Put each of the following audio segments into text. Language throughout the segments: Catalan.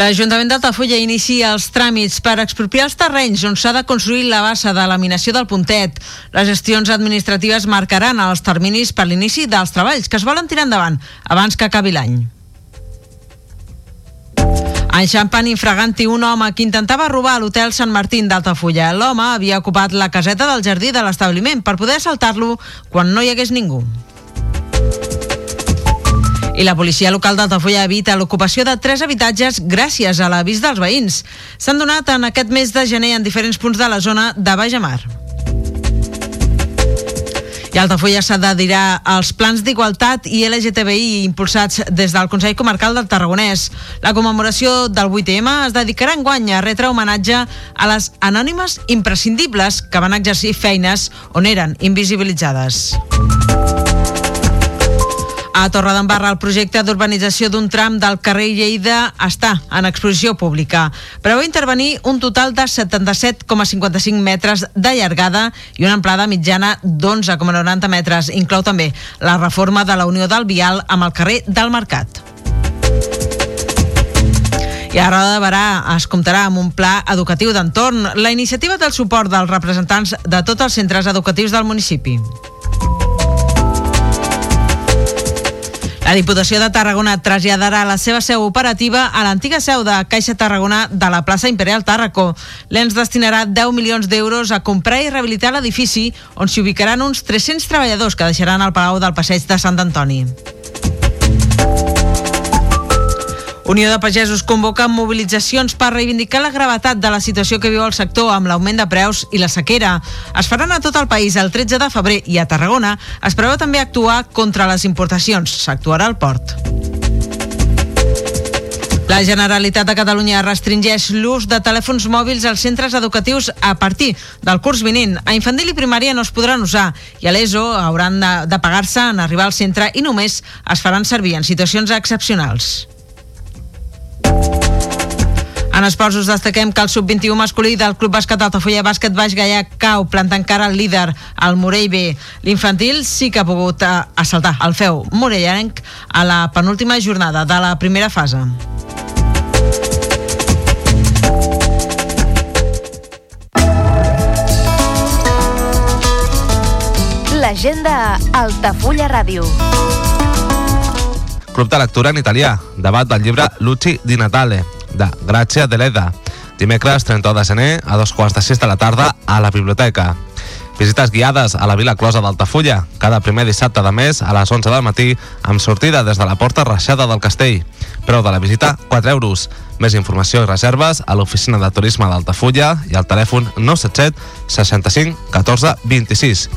L'Ajuntament d'Altafulla inicia els tràmits per expropiar els terrenys on s'ha de construir la bassa de laminació del puntet. Les gestions administratives marcaran els terminis per l'inici dels treballs que es volen tirar endavant abans que acabi l'any. Enxampant infraganti un home que intentava robar l'hotel Sant Martín d'Altafulla. L'home havia ocupat la caseta del jardí de l'establiment per poder assaltar-lo quan no hi hagués ningú. I la policia local d'Altafulla evita l'ocupació de tres habitatges gràcies a l'avís dels veïns. S'han donat en aquest mes de gener en diferents punts de la zona de Baix Mar. I Altafulla s'adherirà als plans d'igualtat i LGTBI impulsats des del Consell Comarcal del Tarragonès. La commemoració del 8M es dedicarà en guany a retre homenatge a les anònimes imprescindibles que van exercir feines on eren invisibilitzades. A Torredembarra, el projecte d'urbanització d'un tram del carrer Lleida està en exposició pública. Preveu intervenir un total de 77,55 metres de llargada i una amplada mitjana d'11,90 metres. Inclou també la reforma de la Unió del Vial amb el carrer del Mercat. I a Roda de Barà es comptarà amb un pla educatiu d'entorn. La iniciativa del suport dels representants de tots els centres educatius del municipi. La Diputació de Tarragona traslladarà la seva seu operativa a l'antiga seu de Caixa Tarragona de la plaça Imperial Tàrraco. L'ENS destinarà 10 milions d'euros a comprar i rehabilitar l'edifici on s'hi ubicaran uns 300 treballadors que deixaran el Palau del Passeig de Sant Antoni. Unió de Pagesos convoca mobilitzacions per reivindicar la gravetat de la situació que viu el sector amb l'augment de preus i la sequera. Es faran a tot el país el 13 de febrer i a Tarragona es preveu també actuar contra les importacions. S'actuarà al port. La Generalitat de Catalunya restringeix l'ús de telèfons mòbils als centres educatius a partir del curs vinent. A infantil i primària no es podran usar i a l'ESO hauran de, de pagar-se en arribar al centre i només es faran servir en situacions excepcionals. En esports us destaquem que el sub-21 masculí del Club Bàsquet Altafulla Bàsquet Baix Gaià cau plantant cara al líder, el Morell B. L'infantil sí que ha pogut eh, assaltar el feu morellenc a la penúltima jornada de la primera fase. L'agenda Altafulla Ràdio. Club de lectura en italià, debat del llibre Luci di Natale, de Grazia Deleda, dimecres 31 de gener a dos quarts de sis de la tarda a la biblioteca. Visites guiades a la Vila Closa d'Altafulla, cada primer dissabte de mes a les 11 del matí, amb sortida des de la porta reixada del castell. Preu de la visita, 4 euros. Més informació i reserves a l'oficina de turisme d'Altafulla i al telèfon 977 65 14 26.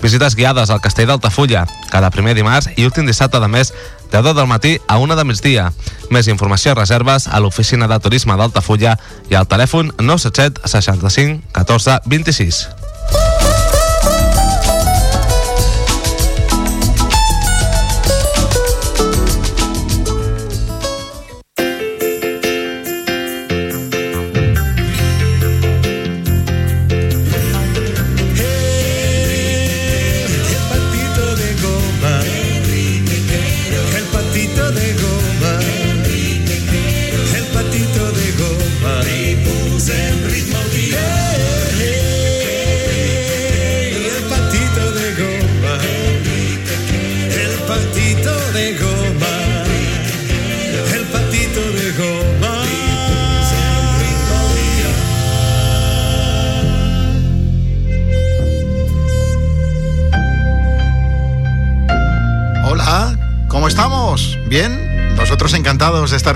Visites guiades al castell d'Altafulla, cada primer dimarts i últim dissabte de mes de 10 del matí a 1 de migdia. Més informació i reserves a l'oficina de turisme d'Altafulla i al telèfon 977 65 14 26.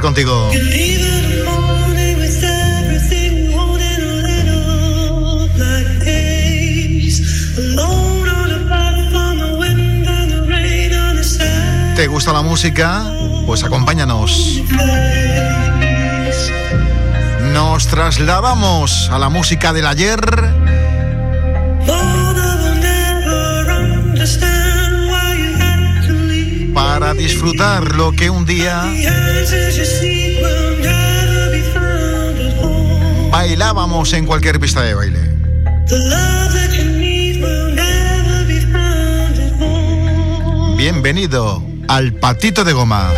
Contigo. ¿Te gusta la música? Pues acompáñanos. Nos trasladamos a la música del ayer disfrutar lo que un día bailábamos en cualquier pista de baile. Bienvenido al patito de goma.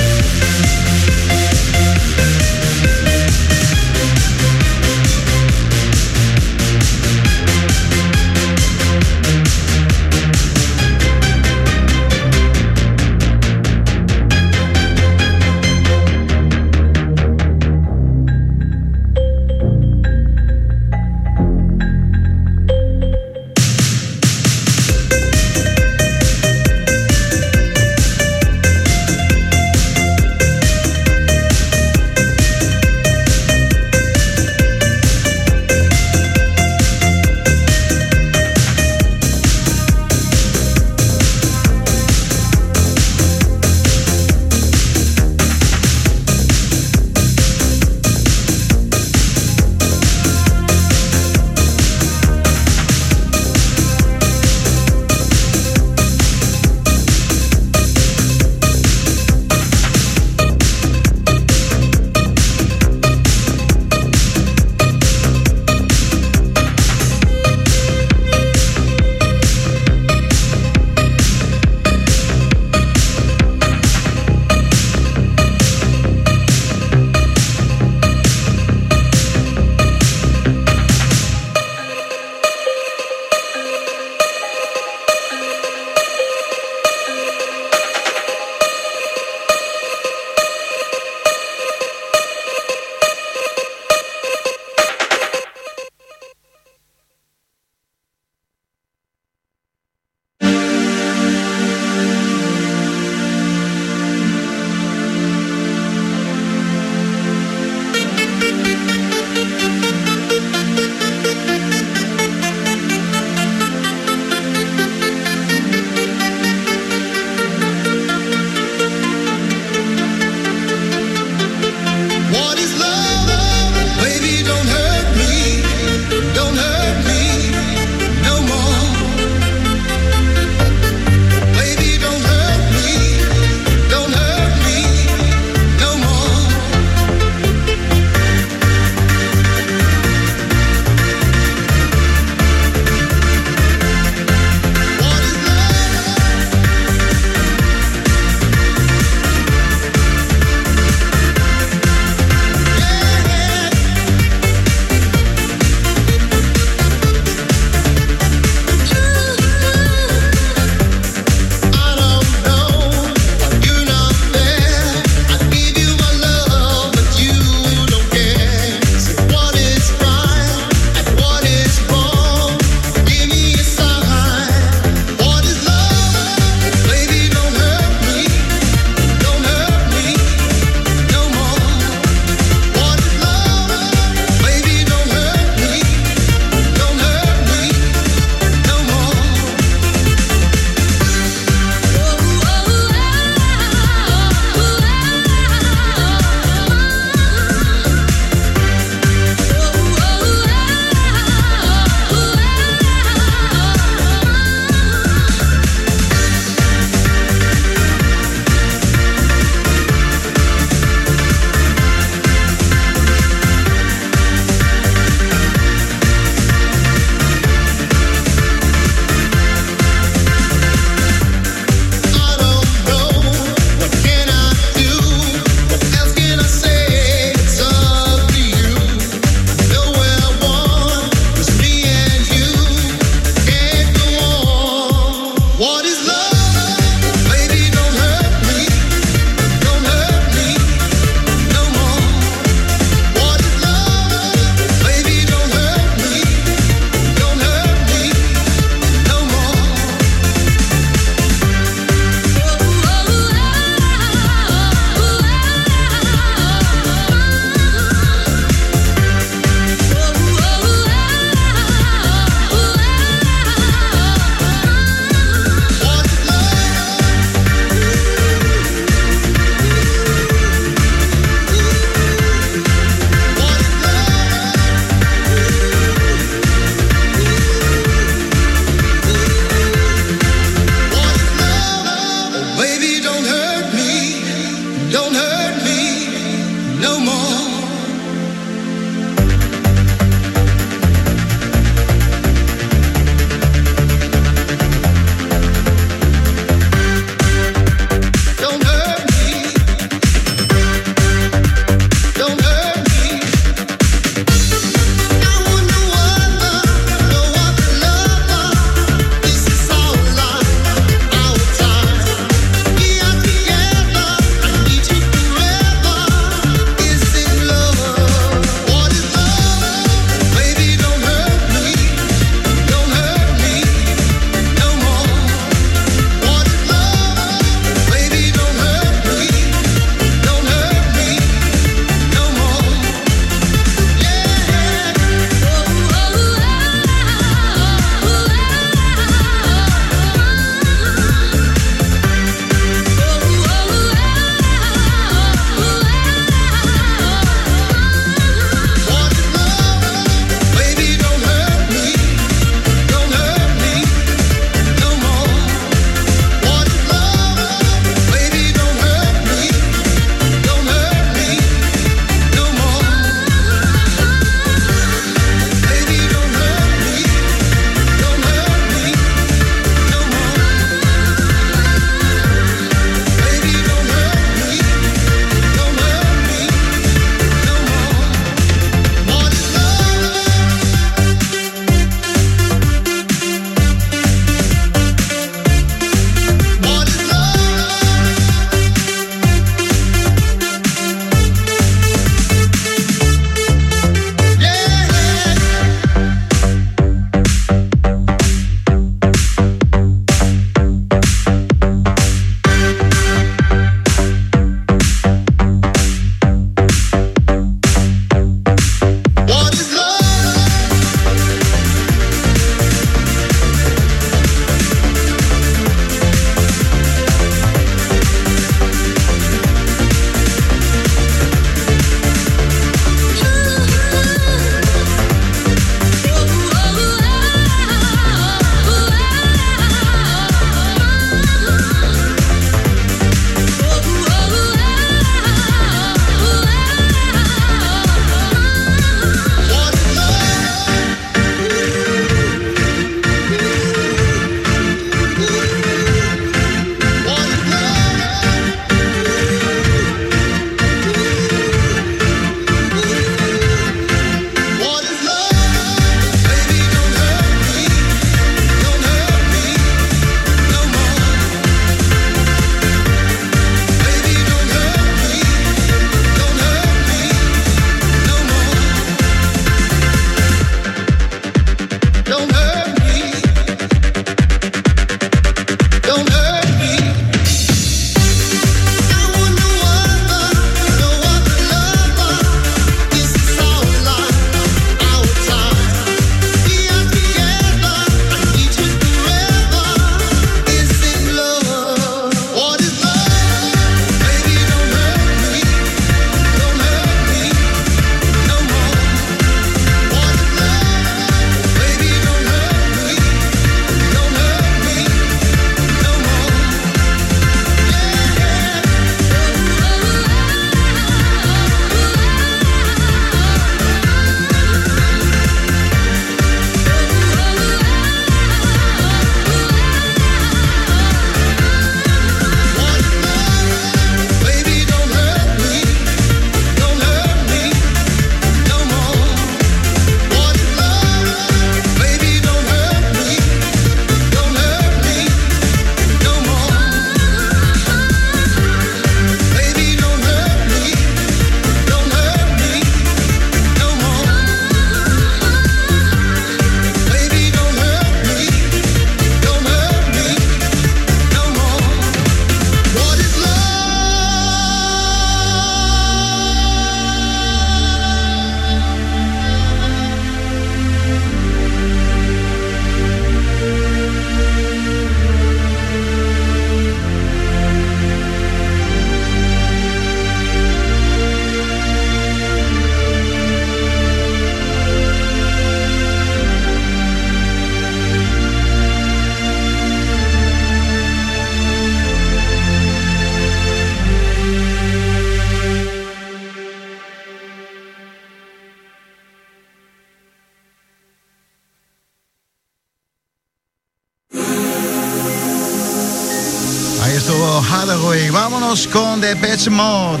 vamos con The Pets Mod.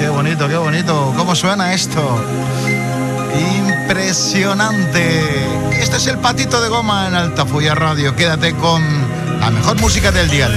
Qué bonito, qué bonito. ¿Cómo suena esto? Impresionante. Este es el patito de goma en Altafulla Radio. Quédate con la mejor música del día.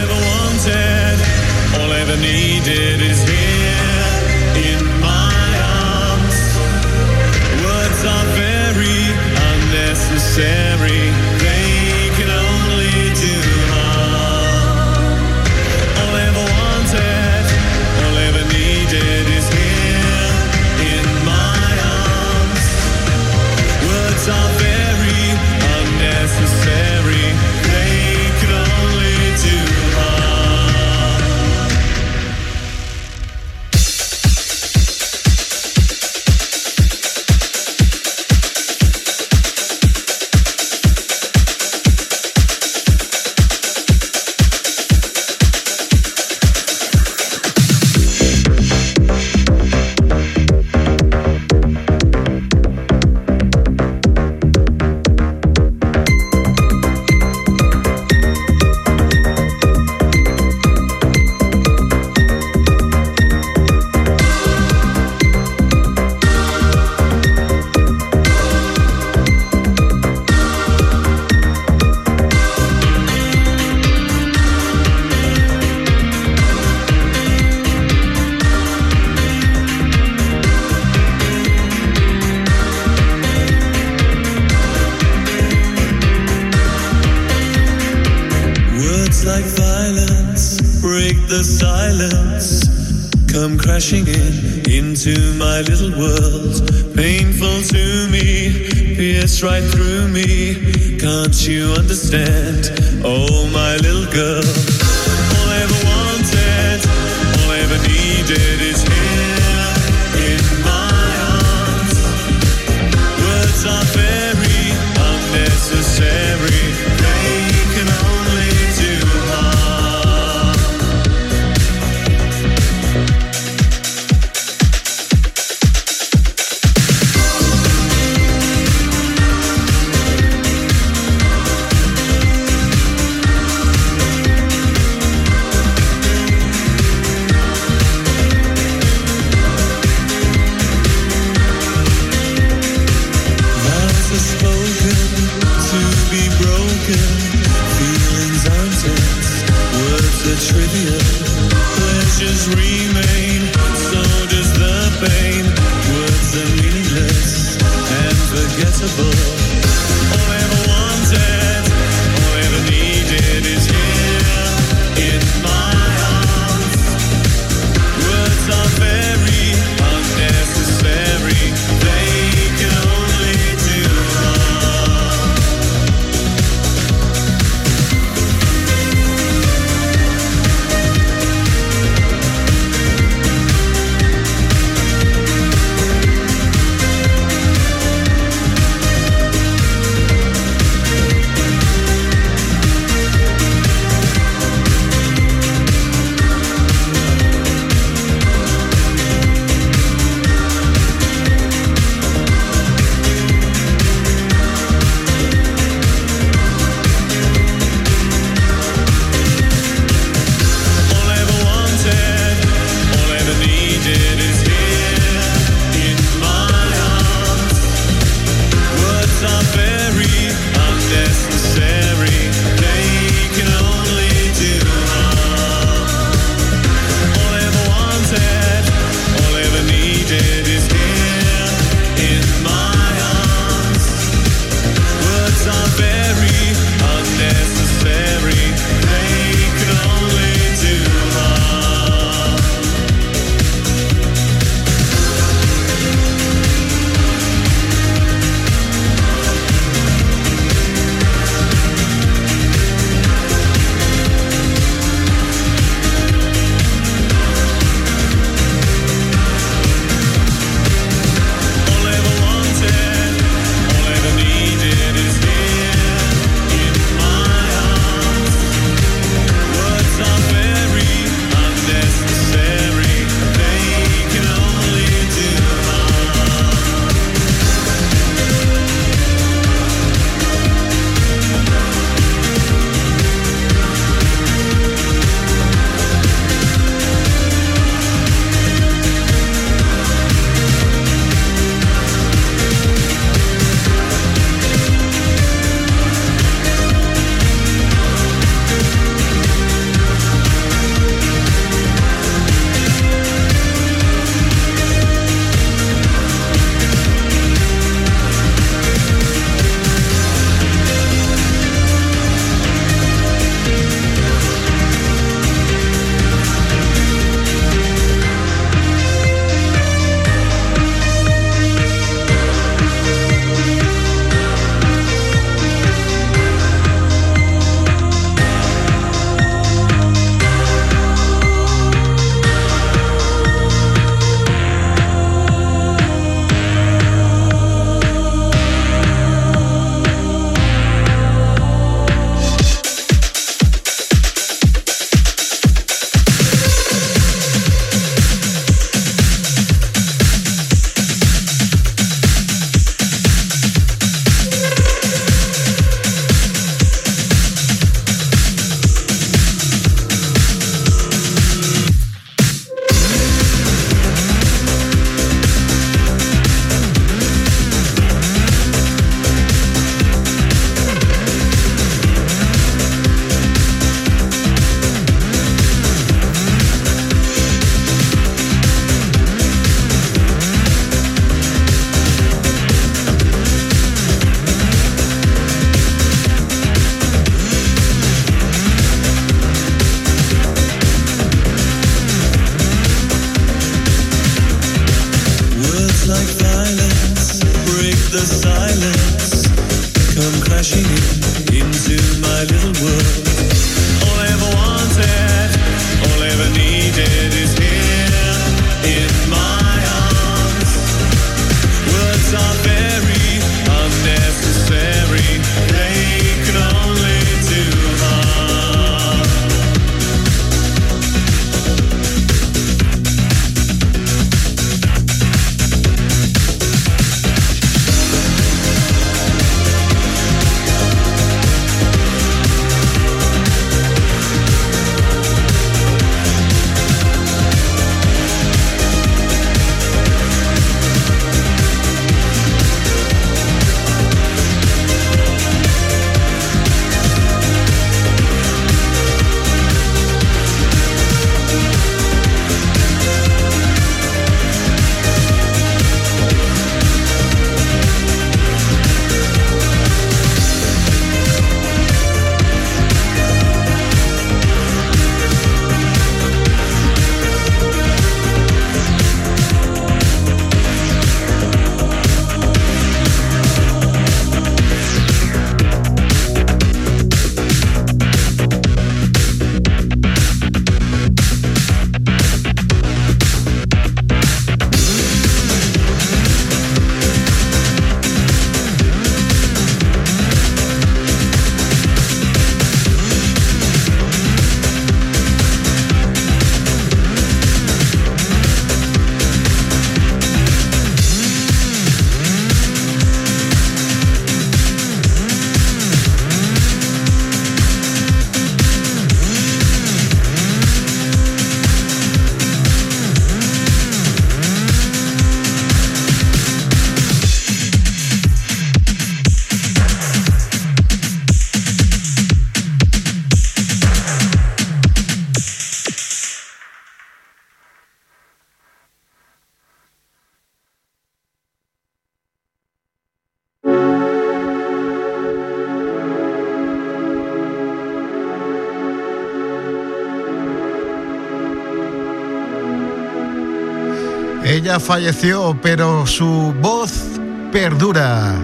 unforgettable. Falleció, pero su voz perdura.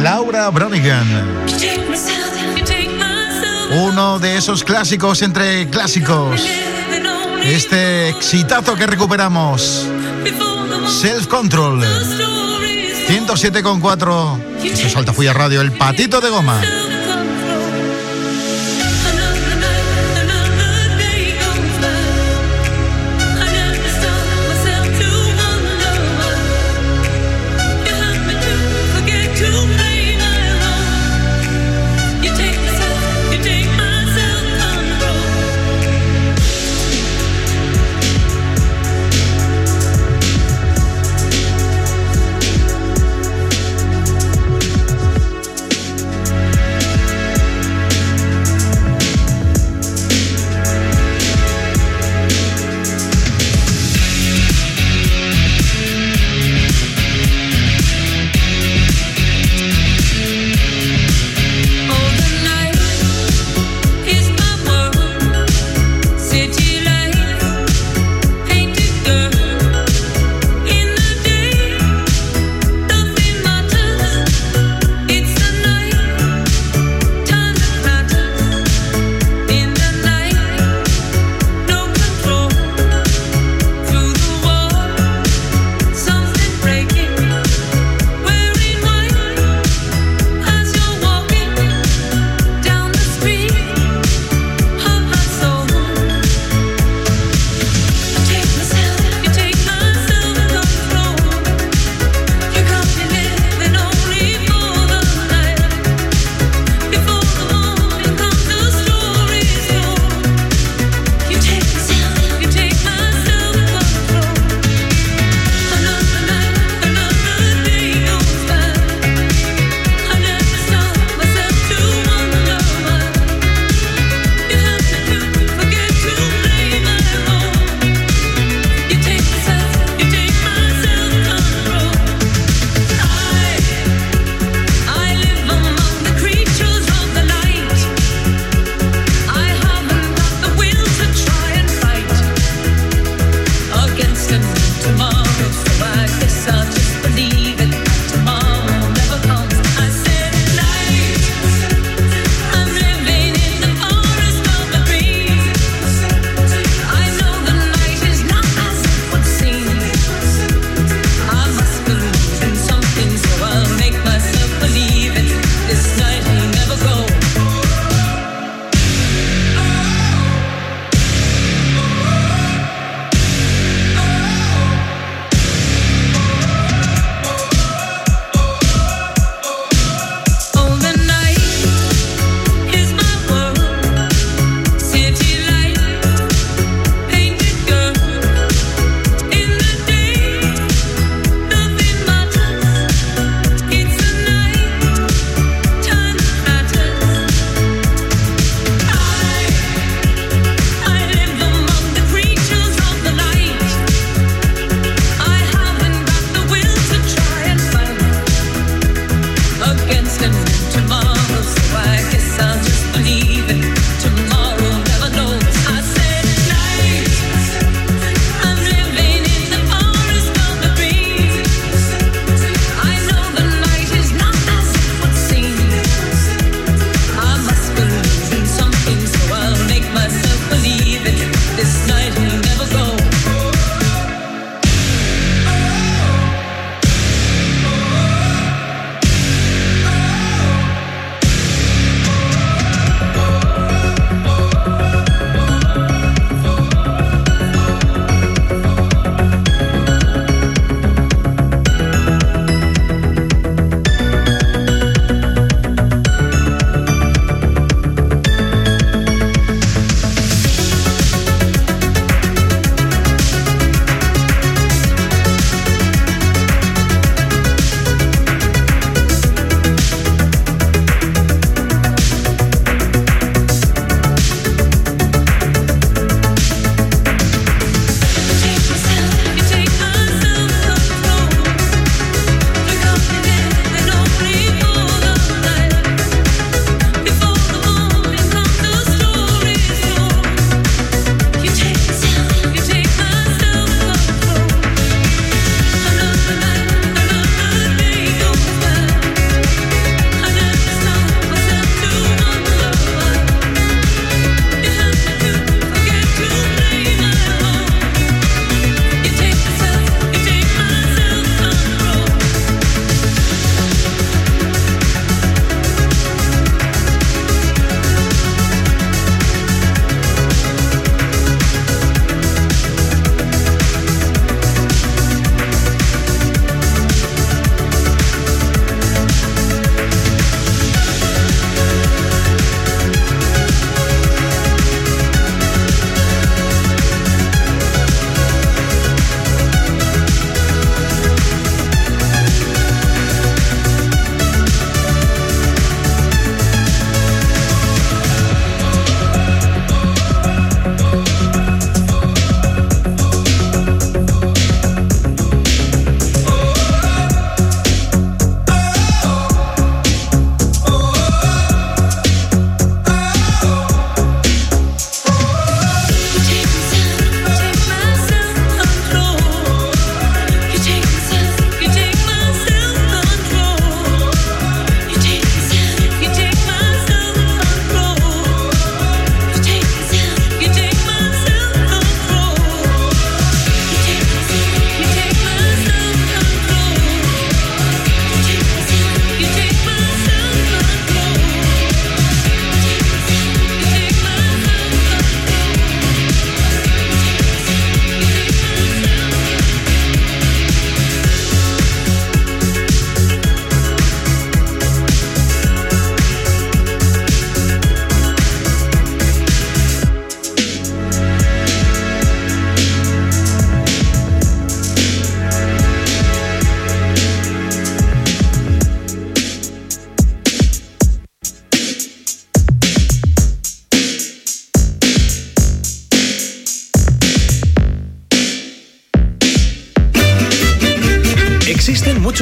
Laura Bronigan. Uno de esos clásicos entre clásicos. Este exitazo que recuperamos. Self Control. 107,4. Esto es Altafulla Radio, el patito de goma.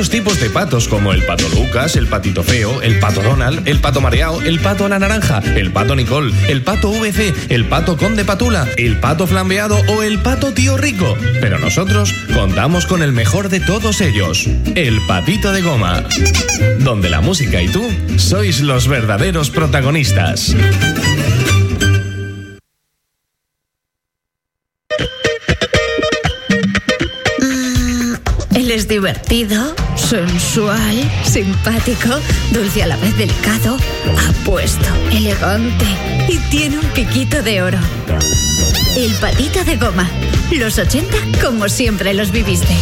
Tipos de patos, como el pato Lucas, el patito feo, el pato Donald, el pato mareado, el pato a la naranja, el pato Nicole, el pato VC, el pato conde patula, el pato flambeado o el pato tío rico. Pero nosotros contamos con el mejor de todos ellos, el patito de goma. Donde la música y tú sois los verdaderos protagonistas. Divertido, sensual, simpático, dulce a la vez delicado, apuesto, elegante y tiene un piquito de oro. El patito de goma. Los 80 como siempre los viviste.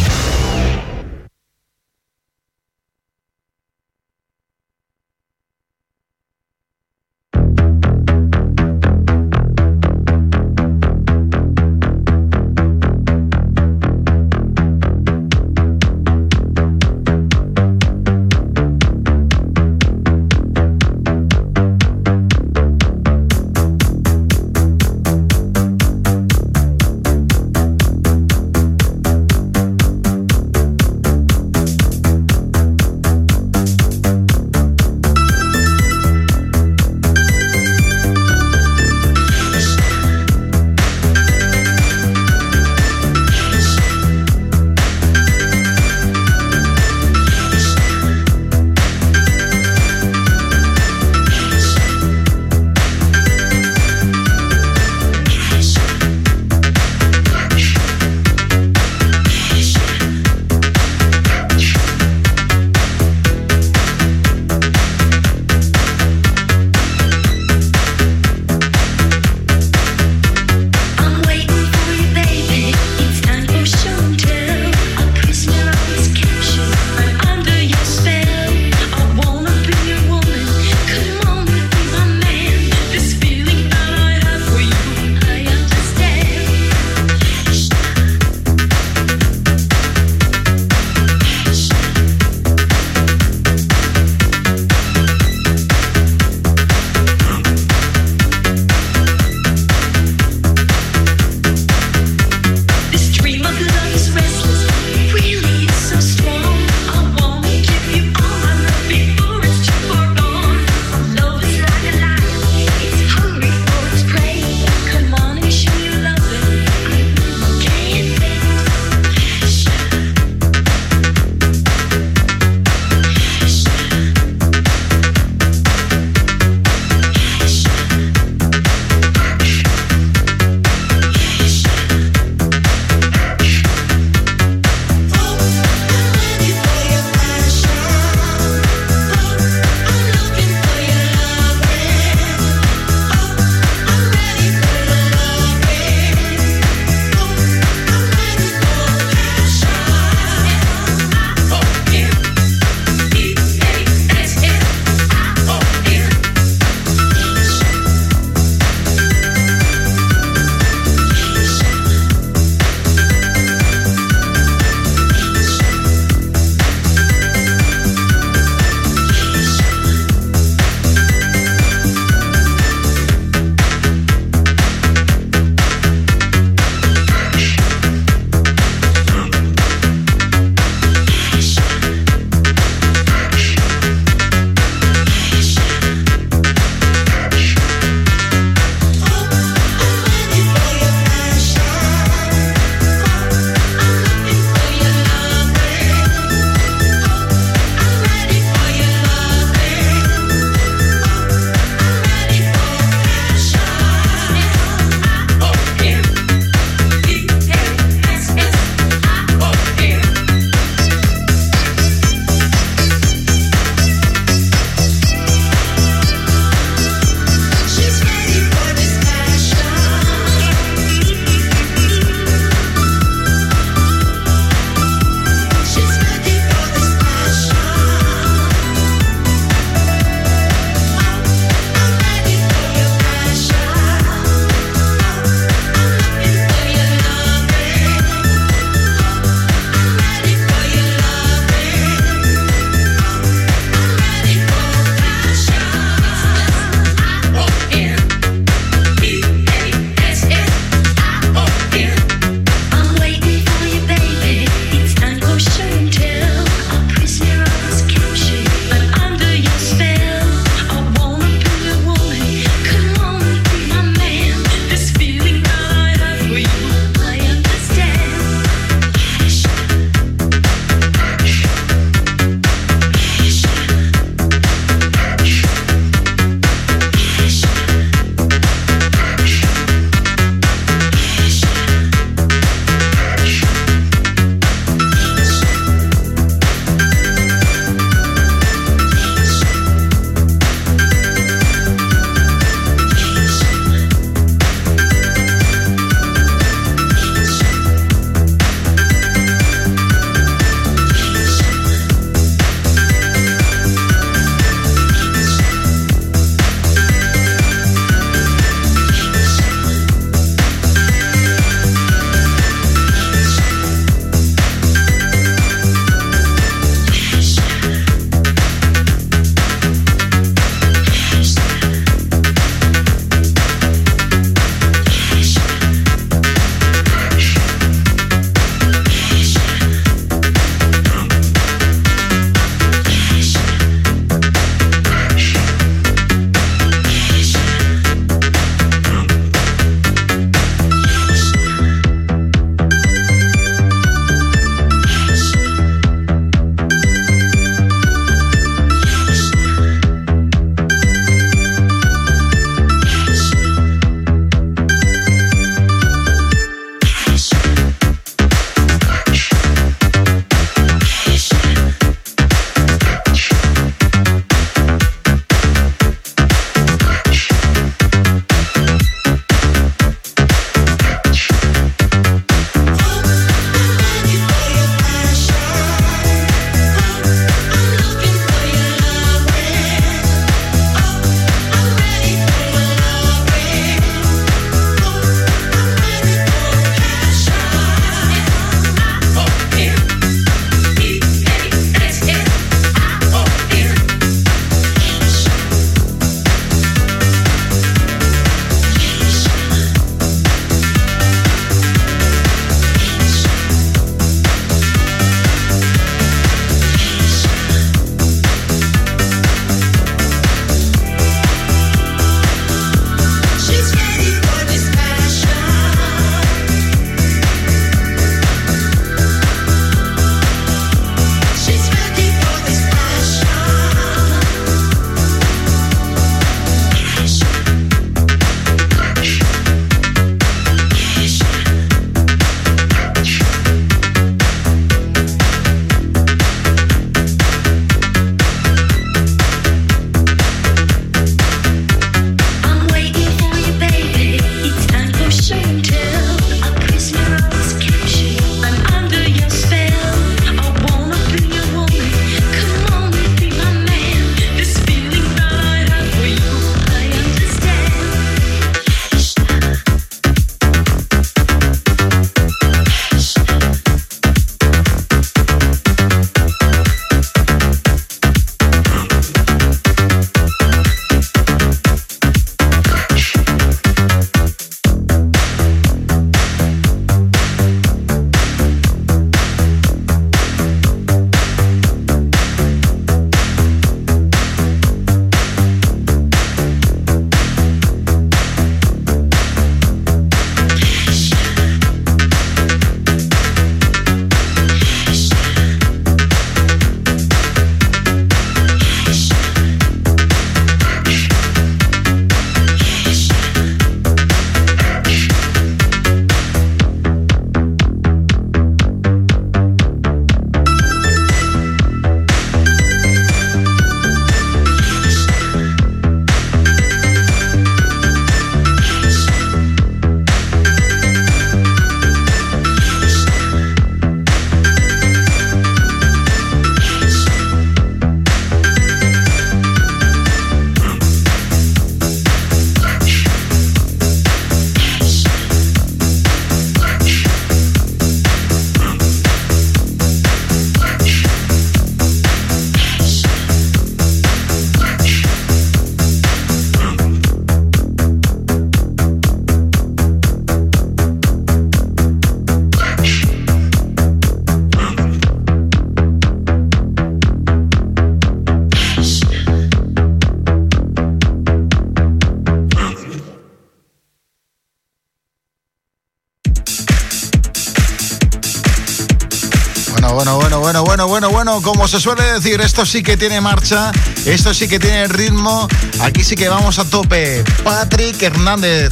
Se suele decir, esto sí que tiene marcha, esto sí que tiene ritmo, aquí sí que vamos a tope. Patrick Hernández.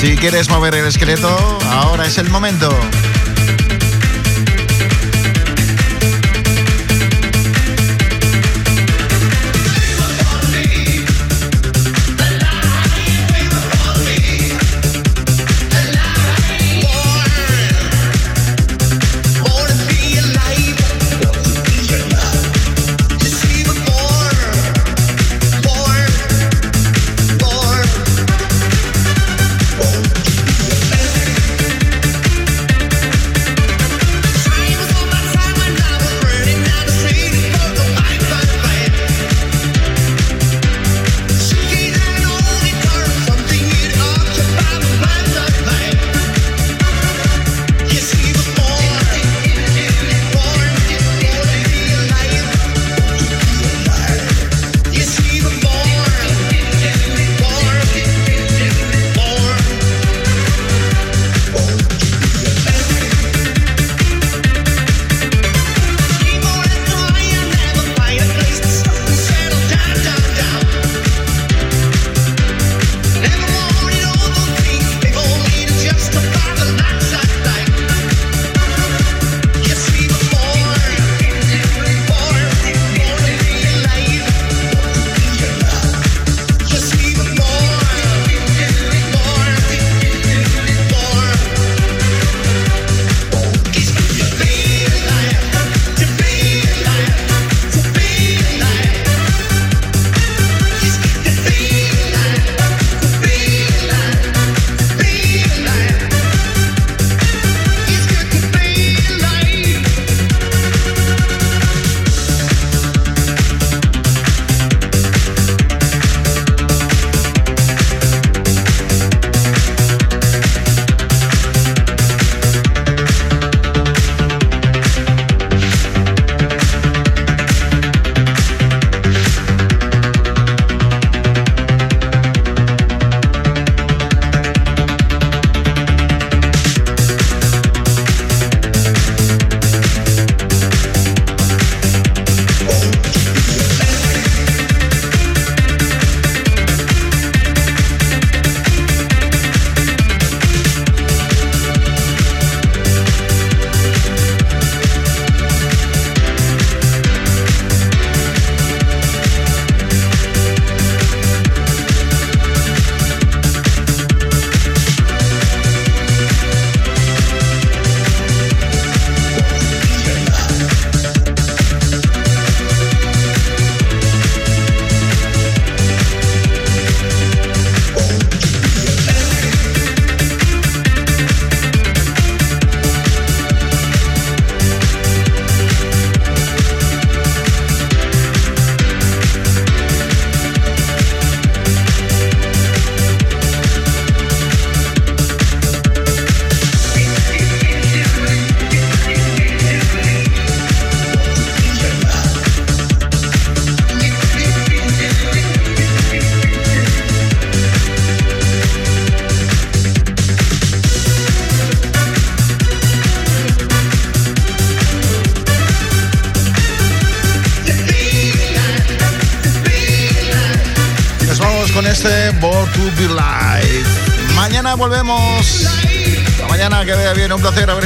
Si quieres mover el esqueleto, ahora es el momento.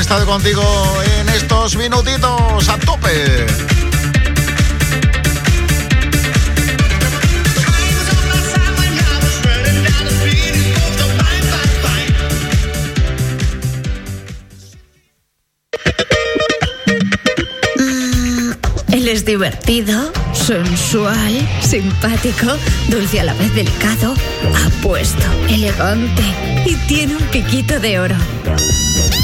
Estado contigo en estos minutitos a tope. Él es divertido, sensual, simpático, dulce a la vez delicado, apuesto, elegante y tiene un piquito de oro.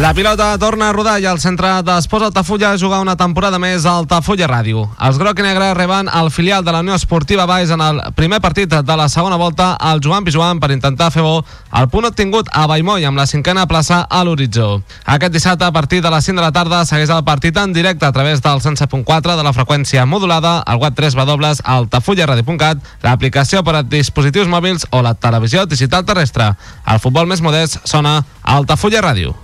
La pilota torna a rodar i el centre d'Esports Altafulla jugar una temporada més a Altafulla Ràdio. Els groc i negre reben el filial de la Unió Esportiva Baix en el primer partit de la segona volta al Joan Pijuan per intentar fer bo el punt obtingut a Baimoi amb la cinquena plaça a l'horitzó. Aquest dissabte a partir de les 5 de la tarda segueix el partit en directe a través del 107.4 de la freqüència modulada, al web 3 w altafullaradio.cat, l'aplicació per a dispositius mòbils o la televisió digital terrestre. El futbol més modest sona a Altafulla Ràdio.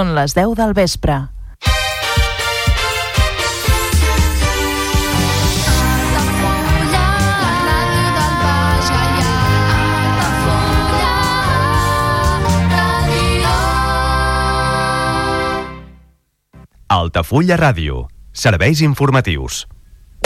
Són les 10 del vespre. Altafulla Ràdio. Serveis informatius.